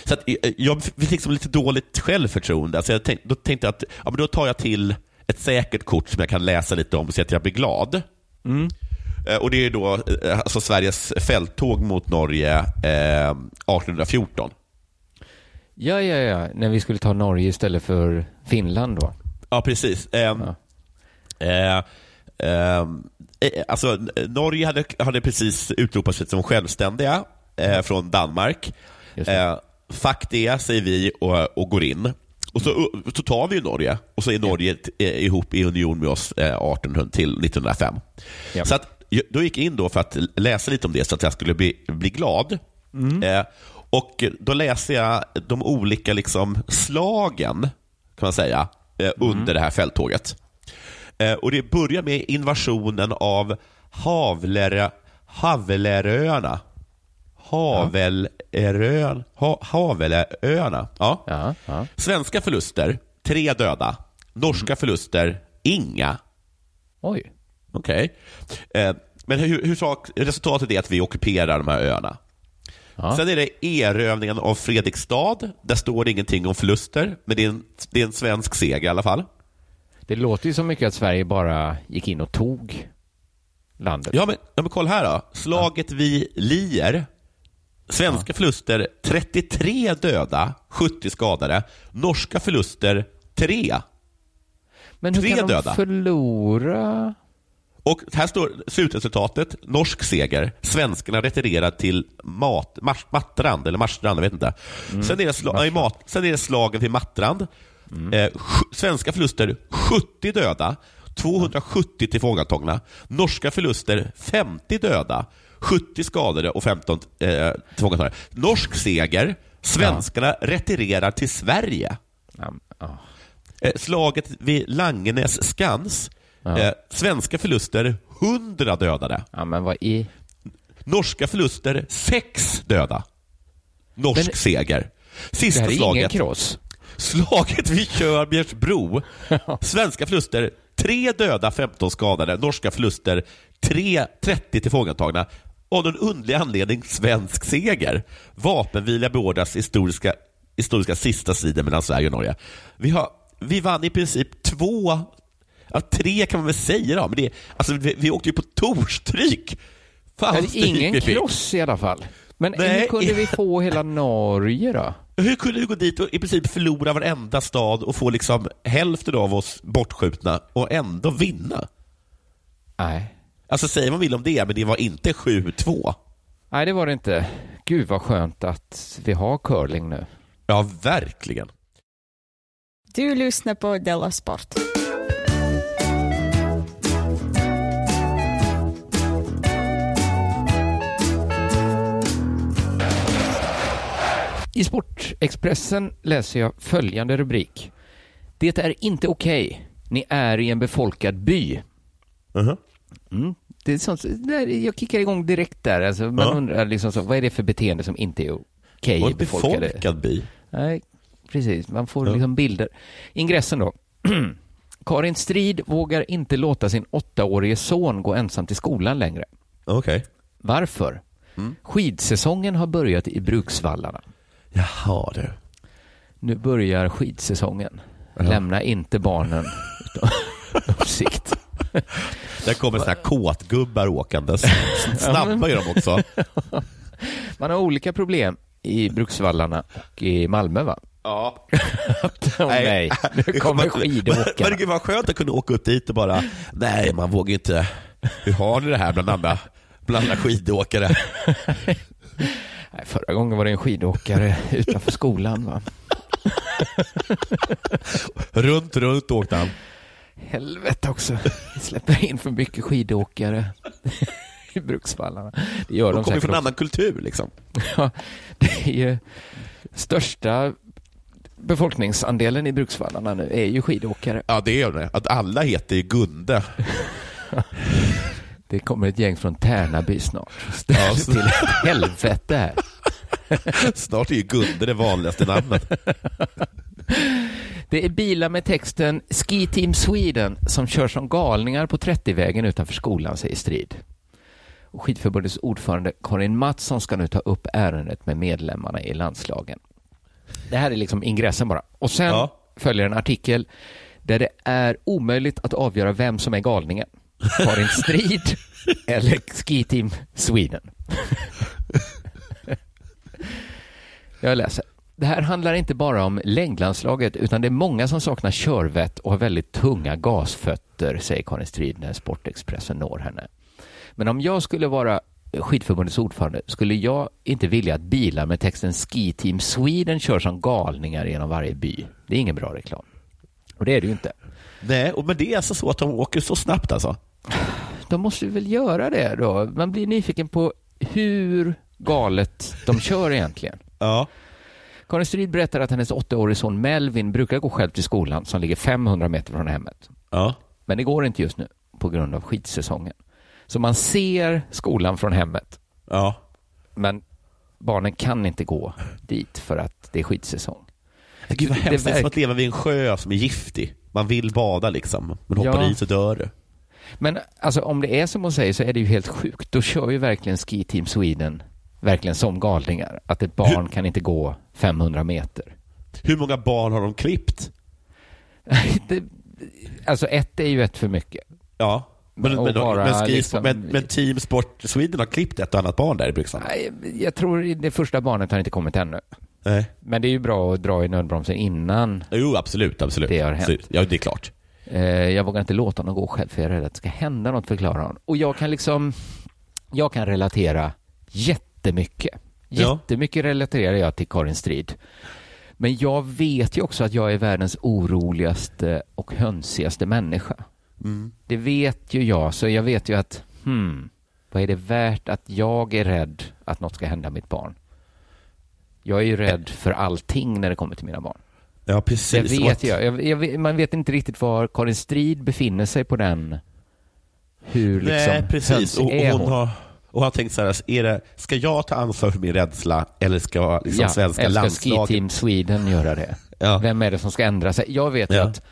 Så att, eh, jag fick liksom lite dåligt självförtroende. Alltså jag tänk, då tänkte jag att ja, men då tar jag till ett säkert kort som jag kan läsa lite om så att jag blir glad. Eh, Och Det är då eh, alltså Sveriges fälttåg mot Norge eh, 1814. Ja, ja, ja, när vi skulle ta Norge istället för Finland då. Ja, precis. Ehm, eh, ehm, eh, alltså, Norge hade, hade precis utropat sig som självständiga eh, från Danmark. Det. Eh, fuck det, säger vi och, och går in. Och så, uh, så tar vi Norge och så är Norge eh, ihop i union med oss eh, 1800 till 1905. Ja. Så att, då gick jag in då för att läsa lite om det så att jag skulle bli, bli glad. Eh, och Då läser jag de olika liksom, slagen, kan man säga, eh, under det här fälttåget. Eh, och Det börjar med invasionen av Havler, Haveleröarna. Havelörön, ha, Havelöarna. Ja. Ja, ja. Svenska förluster, tre döda. Norska förluster, inga. Oj. Okej. Eh, men hur, hur sak, resultatet är att vi ockuperar de här öarna. Ja. Sen är det erövringen av Fredrikstad. Där står det ingenting om förluster, men det är en, det är en svensk seger i alla fall. Det låter ju så mycket att Sverige bara gick in och tog landet. Ja, men, ja, men kolla här då. Slaget vid Lier. Svenska förluster 33 döda, 70 skadade. Norska förluster 3. Men hur tre kan de döda. förlora? Och här står slutresultatet. Norsk seger. Svenskarna retirerar till mat, Mars, Mattrand, eller Marstrand, jag vet inte. Sen, är det sla, nej, mat, sen är det slagen till Mattrand. Eh, sj- svenska förluster 70 döda, 270 tillfångatagna. Norska förluster 50 döda, 70 skadade och 15 eh, tillfångatagna. Norsk seger. Svenskarna retirerar till Sverige. Ja, ja. Eh, slaget vid Langenäs skans. Ja. Eh, svenska förluster 100 dödade. ja, men vad i... Norska förluster 6 döda. Norsk Men- seger. Det Sista här är ingen slaget. kross. Slaget vid Körbjärsbro. Svenska förluster 3 döda, 15 skadade. Norska förluster 3, 30 tillfångatagna. Av någon underlig anledning svensk seger. Vapenvila beordras historiska, historiska sista striden mellan Sverige och Norge. Vi, har, vi vann i princip två, ja, tre kan man väl säga då, men det, alltså, vi, vi åkte ju på torstryk. Fan, ingen vi fick. kross i alla fall. Men Nej. hur kunde vi få hela Norge då? Hur kunde vi gå dit och i princip förlora varenda stad och få liksom hälften av oss bortskjutna och ändå vinna? Nej. Alltså säger man vill om det, men det var inte 7-2. Nej, det var det inte. Gud vad skönt att vi har curling nu. Ja, verkligen. Du lyssnar på Della Sport. I Sportexpressen läser jag följande rubrik. Det är inte okej. Ni är i en befolkad by. Uh-huh. Mm. Det är sånt, där, jag kickar igång direkt där. Alltså, man Ja. undrar liksom så, vad är det för beteende som inte är okej Och i befolkade... befolkad by. Nej, precis. Man får Ja. liksom bilder. Ingressen då. Karin Strid vågar inte låta sin åttaårige son gå ensam till skolan längre. Okej. Varför? Mm. Skidsäsongen har börjat i Bruksvallarna. Jaha du. Nu börjar skidsäsongen. Ja. Lämna inte barnen utan uppsikt. Där kommer såna här kåtgubbar åkandes. Snabba är de också. Man har olika problem i Bruksvallarna och i Malmö va? Ja. Åh nej, nu kommer Men skidåkarna. gud vad skönt att kunna åka upp dit och bara, nej man vågar inte. Hur har ni det här bland andra, bland andra skidåkare? Nej, förra gången var det en skidåkare utanför skolan va? Runt, runt åkte han. helvete också. Vi släpper in för mycket skidåkare i Bruksvallarna. Det gör de, De kommer från en annan kultur liksom. Ja, det är ju största befolkningsandelen i Bruksvallarna nu är ju skidåkare. Ja, det är det. Att alla heter Gunde. Det kommer ett gäng från Tärnaby snart. Ställ Ja, till ett helvete här. Snart är ju Gunde det vanligaste namnet. Det är bilar med texten Ski Team Sweden som kör som galningar på 30-vägen utanför skolan, säger Strid. Och skidförbundets ordförande Karin Mattsson ska nu ta upp ärendet med medlemmarna i landslagen. Det här är liksom ingressen bara. Och sen Ja. följer en artikel där det är omöjligt att avgöra vem som är galningen. Karin Strid eller Ski Team Sweden. Jag läser. Det här handlar inte bara om längdlandslaget utan det är många som saknar körvett och har väldigt tunga gasfötter, säger Karin Strid när Sportexpressen når henne. Men om jag skulle vara skidförbundets ordförande skulle jag inte vilja att bilar med texten Ski Team Sweden kör som galningar genom varje by. Det är ingen bra reklam. Och det är det ju inte. Nej, och men det är alltså så att de åker så snabbt alltså? De måste väl göra det då. Man blir nyfiken på hur galet de kör egentligen. Ja. Karin Strid berättar att hennes åttaårige son Melvin brukar gå själv till skolan som ligger 500 meter från hemmet. Ja. Men det går inte just nu på grund av skidsäsongen. Så man ser skolan från hemmet, Ja. men barnen kan inte gå dit för att det är skidsäsong. Gud vad hemskt, det är som att leva vid en sjö som är giftig. Man vill bada liksom, men hoppar Ja. i så dör du. Men alltså, om det är som hon säger så är det ju helt sjukt. Då kör ju verkligen Ski Team Sweden verkligen som galningar. Att ett barn kan inte gå 500 meter. Hur många barn har de klippt? det, alltså ett är ju ett för mycket. Ja. Men, men, men, ski, liksom- men, men Team Sport Sweden har klippt ett och annat barn där i? Nej, Jag tror det första barnet har inte kommit ännu. Nej. Men det är ju bra att dra i nödbromsen innan. Jo, absolut, absolut. Det har hänt. Absolut. Ja, det är klart. Eh, jag vågar inte låta honom gå själv för jag är rädd att det ska hända något, förklarar han. Och jag kan liksom, jag kan relatera jättemycket. Ja. Jättemycket relaterar jag till Karin Strid. Men jag vet ju också att jag är världens oroligaste och hönsigaste människa. Mm. Det vet ju jag, så jag vet ju att, hmm, vad är det värt att jag är rädd att något ska hända mitt barn? Jag är ju rädd för allting när det kommer till mina barn. Ja, Det precis. Och vet jag. jag, jag man vet inte riktigt var Karin Strid befinner sig på den. Hur liksom Nej, precis. Och, och, hon hon? har, och har tänkt så här, är det, ska jag ta ansvar för min rädsla eller ska liksom ja, svenska eller ska Ski landslaget? Team Sweden göra det? Ja. Vem är det som ska ändra sig? Jag vet Ja. att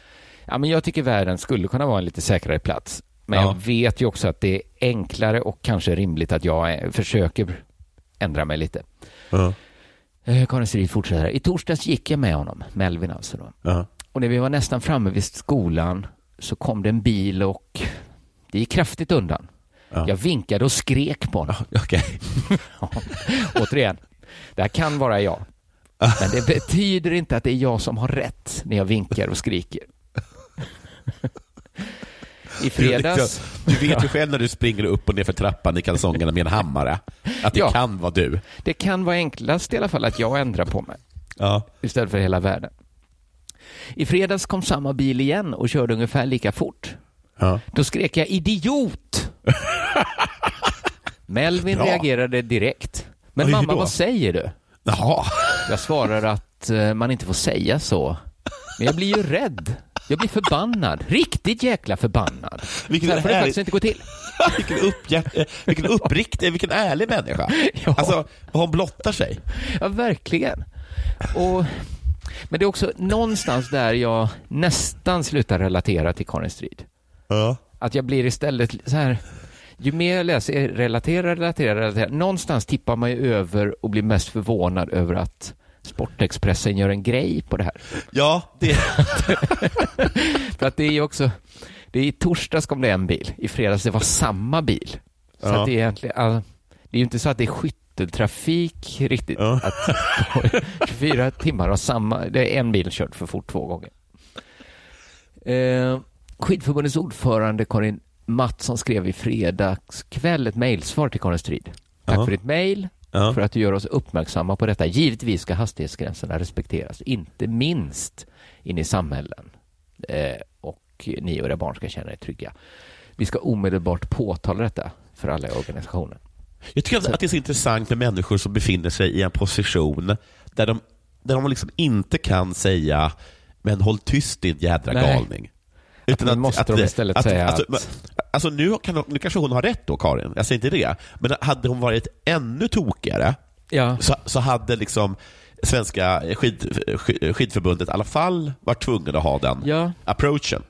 ja, men jag tycker världen skulle kunna vara en lite säkrare plats. Men Ja. jag vet ju också att det är enklare och kanske rimligt att jag eh, försöker ändra mig lite. Ja. Eh, Karin Strid fortsätter. I torsdags gick jag med honom, Melvin alltså då. Ja. Och när vi var nästan framme vid skolan så kom det en bil och det gick kraftigt undan. Ja. Jag vinkade och skrek på honom. Okej. Ja. Återigen, det här kan vara jag. Men det betyder inte att det är jag som har rätt när jag vinkar och skriker. I fredags... Du vet ju själv när du springer upp och ner för trappan i kalsongerna med en hammare, att det Ja. kan vara du. Det kan vara enklast i alla fall att jag ändrar på mig Ja. istället för hela världen. I fredags kom samma bil igen och körde ungefär lika fort. Ja. Då skrek jag idiot. Melvin Bra. reagerade direkt. Men Oj, mamma, då? vad säger du? Jaha. Jag svarar att eh, man inte får säga så. Men jag blir ju rädd. Jag blir förbannad. Riktigt jäkla förbannad. Vilken Så här får det faktiskt inte gå till. vilken, upphjärt, eh, vilken uppriktig, vilken ärlig människa. Ja. Alltså, hon blottar sig. Ja, verkligen. Och, men det är också någonstans där jag nästan slutar relatera till Karin Strid. Ja. Att jag blir istället så här, ju mer jag läser relatera, relatera, relatera, någonstans tippar man ju över och blir mest förvånad över att Sportexpressen gör en grej på det här. Ja, det... För att det är ju också, det är i torsdags kom det en bil, i fredags det var samma bil. Så Ja. att det är egentligen, all, det är ju inte så att det är skytteltrafik riktigt. Ja. Att på 24 timmar har samma, det är en bil kört för fort två gånger. Eh, skidförbundets ordförande Karin Mattsson skrev i fredags kväll ett mejlsvar till Karin Strid. Tack Ja. för ditt mejl, Ja. för att du gör oss uppmärksamma på detta. Givetvis ska hastighetsgränserna respekteras, inte minst in i samhällen. Eh, och ni och era barn ska känna er trygga. Vi ska omedelbart påtala detta för alla i organisationen. Jag tycker att, att det är så intressant med människor som befinner sig i en position där de, där de liksom inte kan säga men håll tyst din jädra Nej. galning. Men måste de istället säga alltså, att- men- alltså nu, kan, nu kanske hon har rätt då, Karin. Jag säger inte det. Men hade hon varit ännu tokigare Ja, så, så hade liksom Svenska skid, skid, skidförbundet i alla fall varit tvungen att ha den ja, approachen.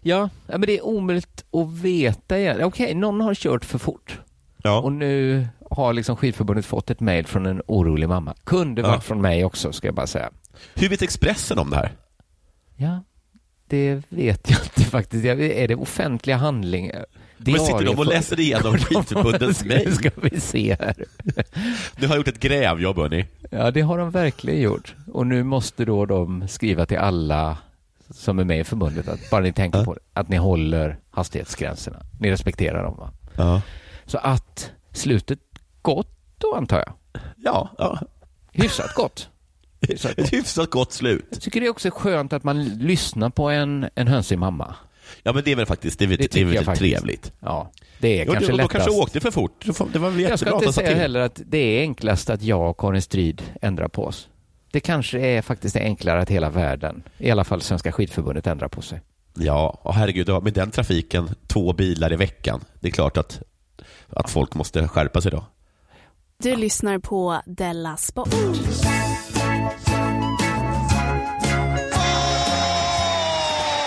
ja. ja men det är omöjligt att veta. Okej, någon har kört för fort. Ja. Och nu har liksom skidförbundet fått ett mejl från en orolig mamma. Kunde Ja. varit från mig också, ska jag bara säga. Hur vet Expressen om det här? Ja, det vet jag inte faktiskt. Är det offentliga handlingar? Men sitter de och läser igenom skidförbundets Nu mejl? ska vi se här. Nu har gjort ett grävjobb, hörni. Ja, det har de verkligen gjort. Och nu måste då de skriva till alla som är med i förbundet att bara ni tänker Ja. på det, att ni håller hastighetsgränserna. Ni respekterar dem va? Ja. Så att slutet gott då antar jag. Ja, ja. Hyfsat gott. Hyfsat gott. Ett hyfsat gott slut. Jag tycker det är också skönt att man lyssnar på en, en hönsig mamma. Ja, men det är väl faktiskt det är, väl- Det det är väl jag faktiskt. trevligt. Ja, det är Jo, kanske de, de lättast. kanske åkte för fort. Det Det var väl Jag jättebra ska att inte de sa säga till. heller att det är enklast att jag och Karin Strid ändrar på oss. Det kanske är faktiskt enklare att hela världen, i alla fall Svenska skidförbundet, ändrar på sig. Ja, och herregud, med den trafiken, två bilar i veckan. Det är klart att, att folk måste skärpa sig då. Du lyssnar på Della Sport.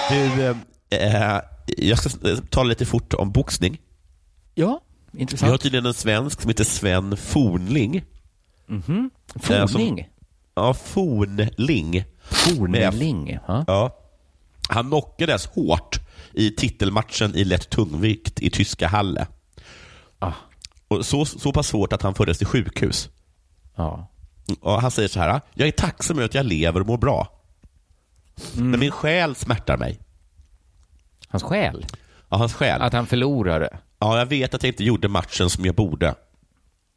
Du, eh, jag ska tala lite fort om boxning. Ja, Vi har intressant. tydligen en svensk som heter Sven Fornling. Mhm. Eh, som- Fornling. Ja, Fornling. Fornling. Ja. Ja. Han knockades hårt i titelmatchen i lätt tungvikt i tyska Halle. Ah, Och så, så pass svårt att han fördes till sjukhus. ja. Och han säger så här, jag är tacksam över att jag lever och mår bra. Mm. Men min själ smärtar mig. Hans själ. Ja, hans själ. Att han förlorade. Ja, jag vet att jag inte gjorde matchen som jag borde.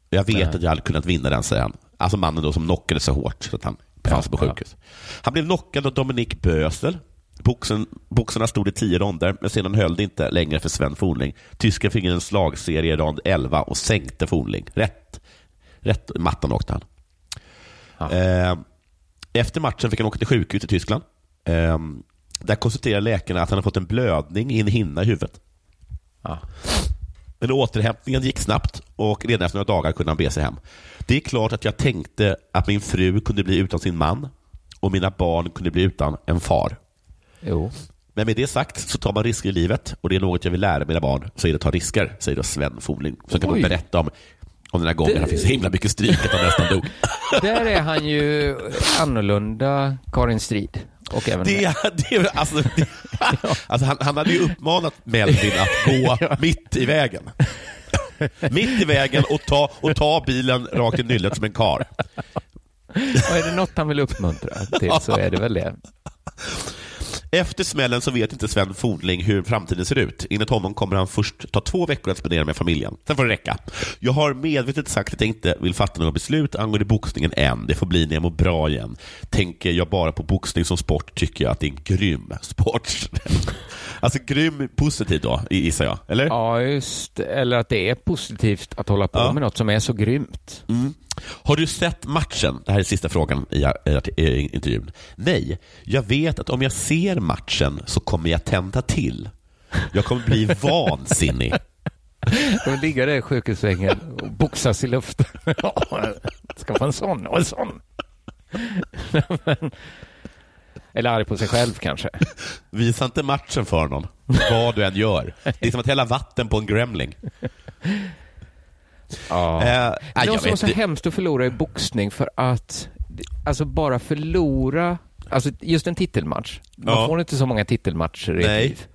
Jag vet Nej. att jag hade kunnat vinna den, säger han. Alltså mannen då som knockade så hårt så att han befann sig på Ja, ja. sjukhus. Han blev knockad av Dominik Bösel. Boxen, boxarna stod i tio ronder, men sedan höll det inte längre för Sven Fornling. Tysken fick en slagserie i rond 11 och sänkte Fornling. Rätt, rätt mattan åkte han. Ja. Eh, efter matchen fick han åka till sjukhus i Tyskland. Eh, där konstaterade läkarna att han hade fått en blödning i en hinna i huvudet. Ja. Men återhämtningen gick snabbt och redan efter några dagar kunde han be sig hem. Det är klart att jag tänkte att min fru kunde bli utan sin man och mina barn kunde bli utan en far. Jo. Men med det sagt så tar man risker i livet och det är något jag vill lära mina barn, så är det att ta risker, säger då Sven Fornling. Så kan man Oj. berätta om, om den här gången Det- han fick så himla mycket stryk att han nästan dog. Där är han ju annorlunda Karin Strid. Och även Det, det, alltså, det, alltså han, han hade ju uppmanat Melvin att gå mitt i vägen. Mitt i vägen och ta, och ta bilen rakt i nyllet som en kar. Och är det något han vill uppmuntra till så är det väl det. Efter smällen så vet inte Sven Fornling hur framtiden ser ut. Enligt honom kommer han först ta två veckor att spendera med familjen. Sen får det räcka. Jag har medvetet sagt att jag inte vill fatta några beslut angående boxningen än. Det får bli när jag mår bra igen. Tänker jag bara på boxning som sport tycker jag att det är en grym sport. alltså grym positiv då, gissar jag. Eller? Ja, just Eller att det är positivt att hålla på Ja. med något som är så grymt. Mm. Har du sett matchen? Det här är sista frågan i, i, intervjun. Nej, jag vet att om jag ser matchen så kommer jag tända till. Jag kommer bli vansinnig. De ligger där i sjukhussängen och boxas i luften. Ska få en sån och en sån. Eller arg på sig själv kanske. Visa inte matchen för någon, vad du än gör. Det är som att hälla vatten på en gremling. Ja. Eh, det jag vet så det. hemskt att förlora i boxning för att alltså bara förlora, alltså just en titelmatch. Man Ja. får inte så många titelmatcher i ett Nej. liv.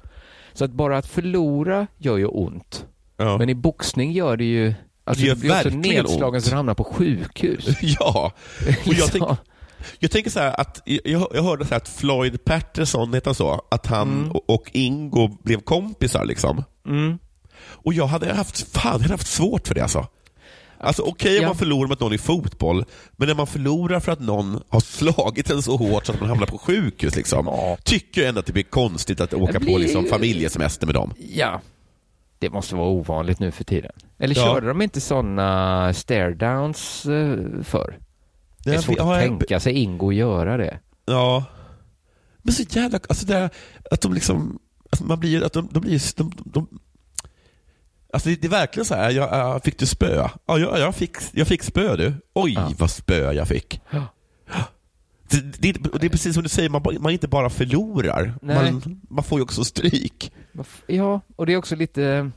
Så att bara att förlora gör ju ont. Ja. Men i boxning gör det ju, alltså Det gör du blir också verkligen nedslagen ont. så du hamnar på sjukhus. ja, och jag, tänk, Så. jag tänker så här att jag, jag hörde så här att Floyd Patterson, heter så, att han och, och Ingo blev kompisar liksom. Mm. Och jag hade haft, fan, jag hade haft svårt för det alltså. Alltså okej om Ja. man förlorar mot någon i fotboll, men när man förlorar för att någon har slagit en så hårt så att man hamnar på sjukhus, liksom, Ja. tycker jag ändå att det blir konstigt att åka Det på blir- liksom, familjesemester med dem. Ja, det måste vara ovanligt nu för tiden. Eller Ja. körde de inte sådana stare-downs eh, förr? Det är svårt att tänka sig Ingo göra det. Ja. Men så jävla, alltså det här, att de liksom, alltså man blir, att de, de blir, de, de, Alltså det, det är verkligen så här, jag, jag fick du spö? Ja, jag, jag, fick, jag fick spö du. Oj, Ja. vad spö jag fick. Ja. Det, det, det är precis som du säger, man, man inte bara förlorar, man, man får ju också stryk. Ja, och det är också lite...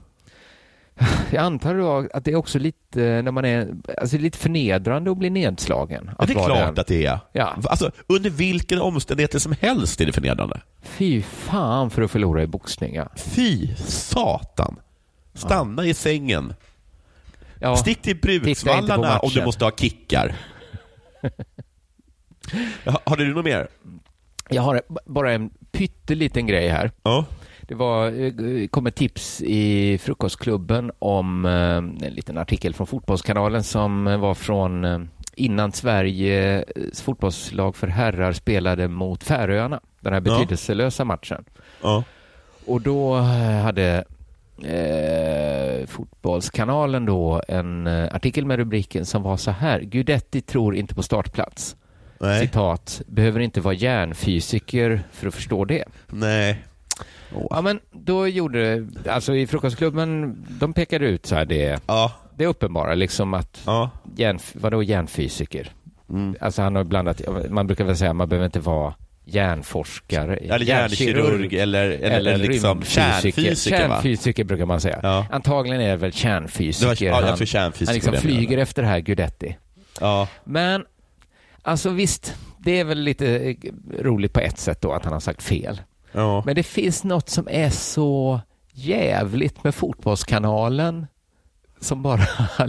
Jag antar då att det är också lite, när man är, alltså lite förnedrande att bli nedslagen. Ja, Att det är klart den. att det är. Ja. Alltså, under vilken omständigheter som helst är det förnedrande. Fy fan för att förlora i boxning, ja. Fy satan. Stanna i sängen. ja. Stick till Bruksvallarna om du måste ha kickar. Har du något mer? Jag har bara en pytteliten grej här. Ja. Det var, eh, kom ett tips i Frukostklubben om eh, en liten artikel från Fotbollskanalen som var från eh, innan Sveriges fotbollslag för herrar spelade mot Färöarna. Den här betydelselösa matchen. ja. Och då hade eh, Fotbollskanalen då en eh, artikel med rubriken som var så här. Gudetti tror inte på startplats. Nej. Citat. Behöver inte vara hjärnfysiker för att förstå det. Nej. Åh. Ja, men då gjorde, alltså i Frukostklubben, de pekade ut så här det, Ja. det uppenbara, liksom att, Ja. hjärn, vadå hjärnfysiker? Mm. Alltså han har blandat, man brukar väl säga, man behöver inte vara hjärnforskare, Eller hjärnkirurg eller, eller, eller liksom rymdfysiker. kärnfysiker. va? Kärnfysiker brukar man säga. Ja. Antagligen är det väl Det kärnfysiker. var, ja, han, kärnfysiker. han liksom det flyger menade. efter det här Gudetti. Ja. Men, alltså visst, det är väl lite eh, roligt på ett sätt då att han har sagt fel. Ja. Men det finns något som är så jävligt med Fotbollskanalen som bara...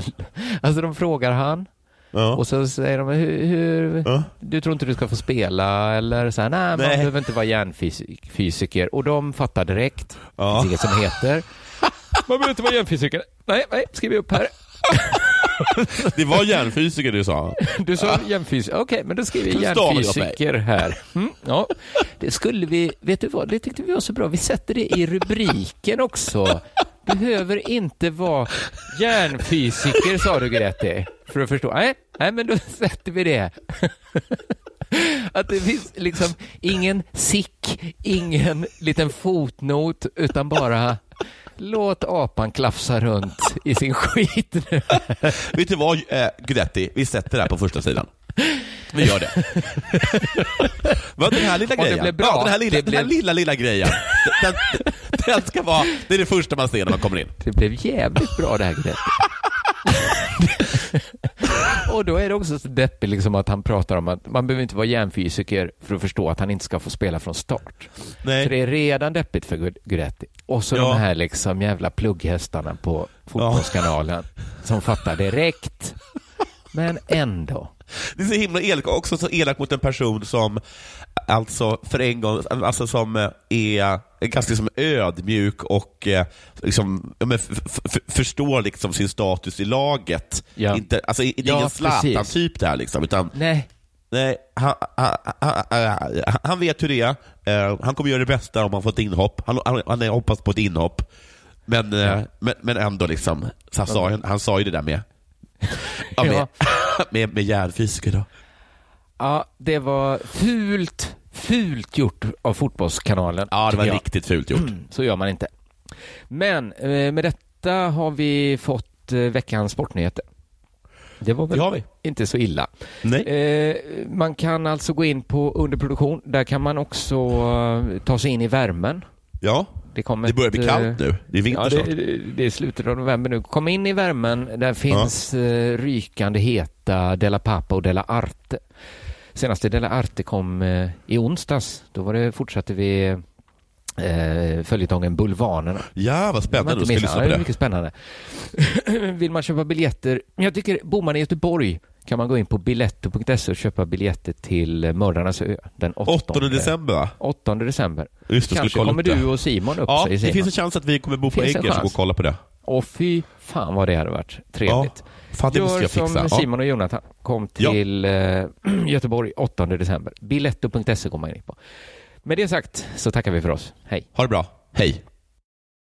alltså de frågar han Ja. och så säger de hur, hur Ja. du tror inte du ska få spela eller så här, nej, man Nej. behöver inte vara hjärnfysiker och de fattar direkt. Ja. Det finns inget som heter. Man behöver inte vara hjärnfysiker. Nej, nej, skriver upp här. Det var hjärnfysiker du sa. Du sa hjärnfysiker. Okej, men då skriver jag hjärnfysiker här. Mm, ja. Det skulle vi, vet du vad, det tyckte vi var så bra. Vi sätter det i rubriken också. Behöver inte vara hjärnfysiker, sa du Grete, för att förstå. Nej, nej men då sätter vi det. Att det finns liksom ingen sick, ingen liten fotnot, utan bara låt apan klafsa runt i sin skit nu. Vet du vad, eh, Gudetti? Vi sätter det här på första sidan. Vi gör det. Vad den här lilla Om det grejen? blev bra, ja, den här lilla, det den här blev- lilla, lilla grejen. Den, den, den ska vara, det är det första man ser när man kommer in. Det blev jävligt bra det här Grete. Och då är det också så deppigt liksom att han pratar om att man behöver inte vara hjärnfysiker för att förstå att han inte ska få spela från start. Nej. För det är redan deppigt för Gu- Guidetti. Och så Ja. de här liksom jävla plugghästarna på Fotbollskanalen som fattar direkt. Men ändå. Det är så himla elak, också så elak mot en person som alltså för en gång, alltså som är ganska liksom ödmjuk och eh, liksom, ja, men förstår liksom sin status i laget. Ja. Inte, alltså, det är Ja, ingen. Zlatan-typ där liksom, utan Nej, nej, han, han, han, han, vet hur det är. Eh, han kommer göra det bästa om han får ett inhopp. Han, han, han hoppas på ett inhopp. Men, eh, men, men ändå, liksom, han, sa, han sa ju det där med, ja, med, med, med hjärnfysiker. Då. ja, det var fult, fult gjort av Fotbollskanalen. Ja, det var jag. riktigt fult gjort. Så gör man inte. Men eh, med detta har vi fått eh, veckans sportnyheter. Det var väl Det har vi. inte så illa. Nej. Eh, man kan alltså gå in på underproduktion. Där kan man också eh, ta sig in i värmen. Ja, Det, kom det börjar bli kallt nu. Det är vinter Ja, det, det, det är slutet av november nu. Kom in i värmen. Där finns eh, rykande heta Della Pappa och Della Arte. Senaste Della Arte kom eh, i onsdags. Då var det, fortsatte vi eh, följetongen Bulvanerna. Ja, vad spännande. ska lyssna ja, på det. mycket spännande. Vill man köpa biljetter? Jag tycker, bor man i Göteborg kan man gå in på biletto.se och köpa biljetter till eh, Mördarnas ö den 8, 8 december, va? 8 december. Just det, Kanske kommer det. du och Simon upp, Ja, säger det Simon. finns en chans att vi kommer bo på Eggers och gå och kolla på det. Och fy fan vad det hade varit trevligt. Fan, det måste jag fixa. som Ja. Simon och Jonathan. Kom Ja. till eh, Göteborg 8 december. Biletto.se går man in på. Med det sagt så tackar vi för oss. Hej. Ha det bra. Hej.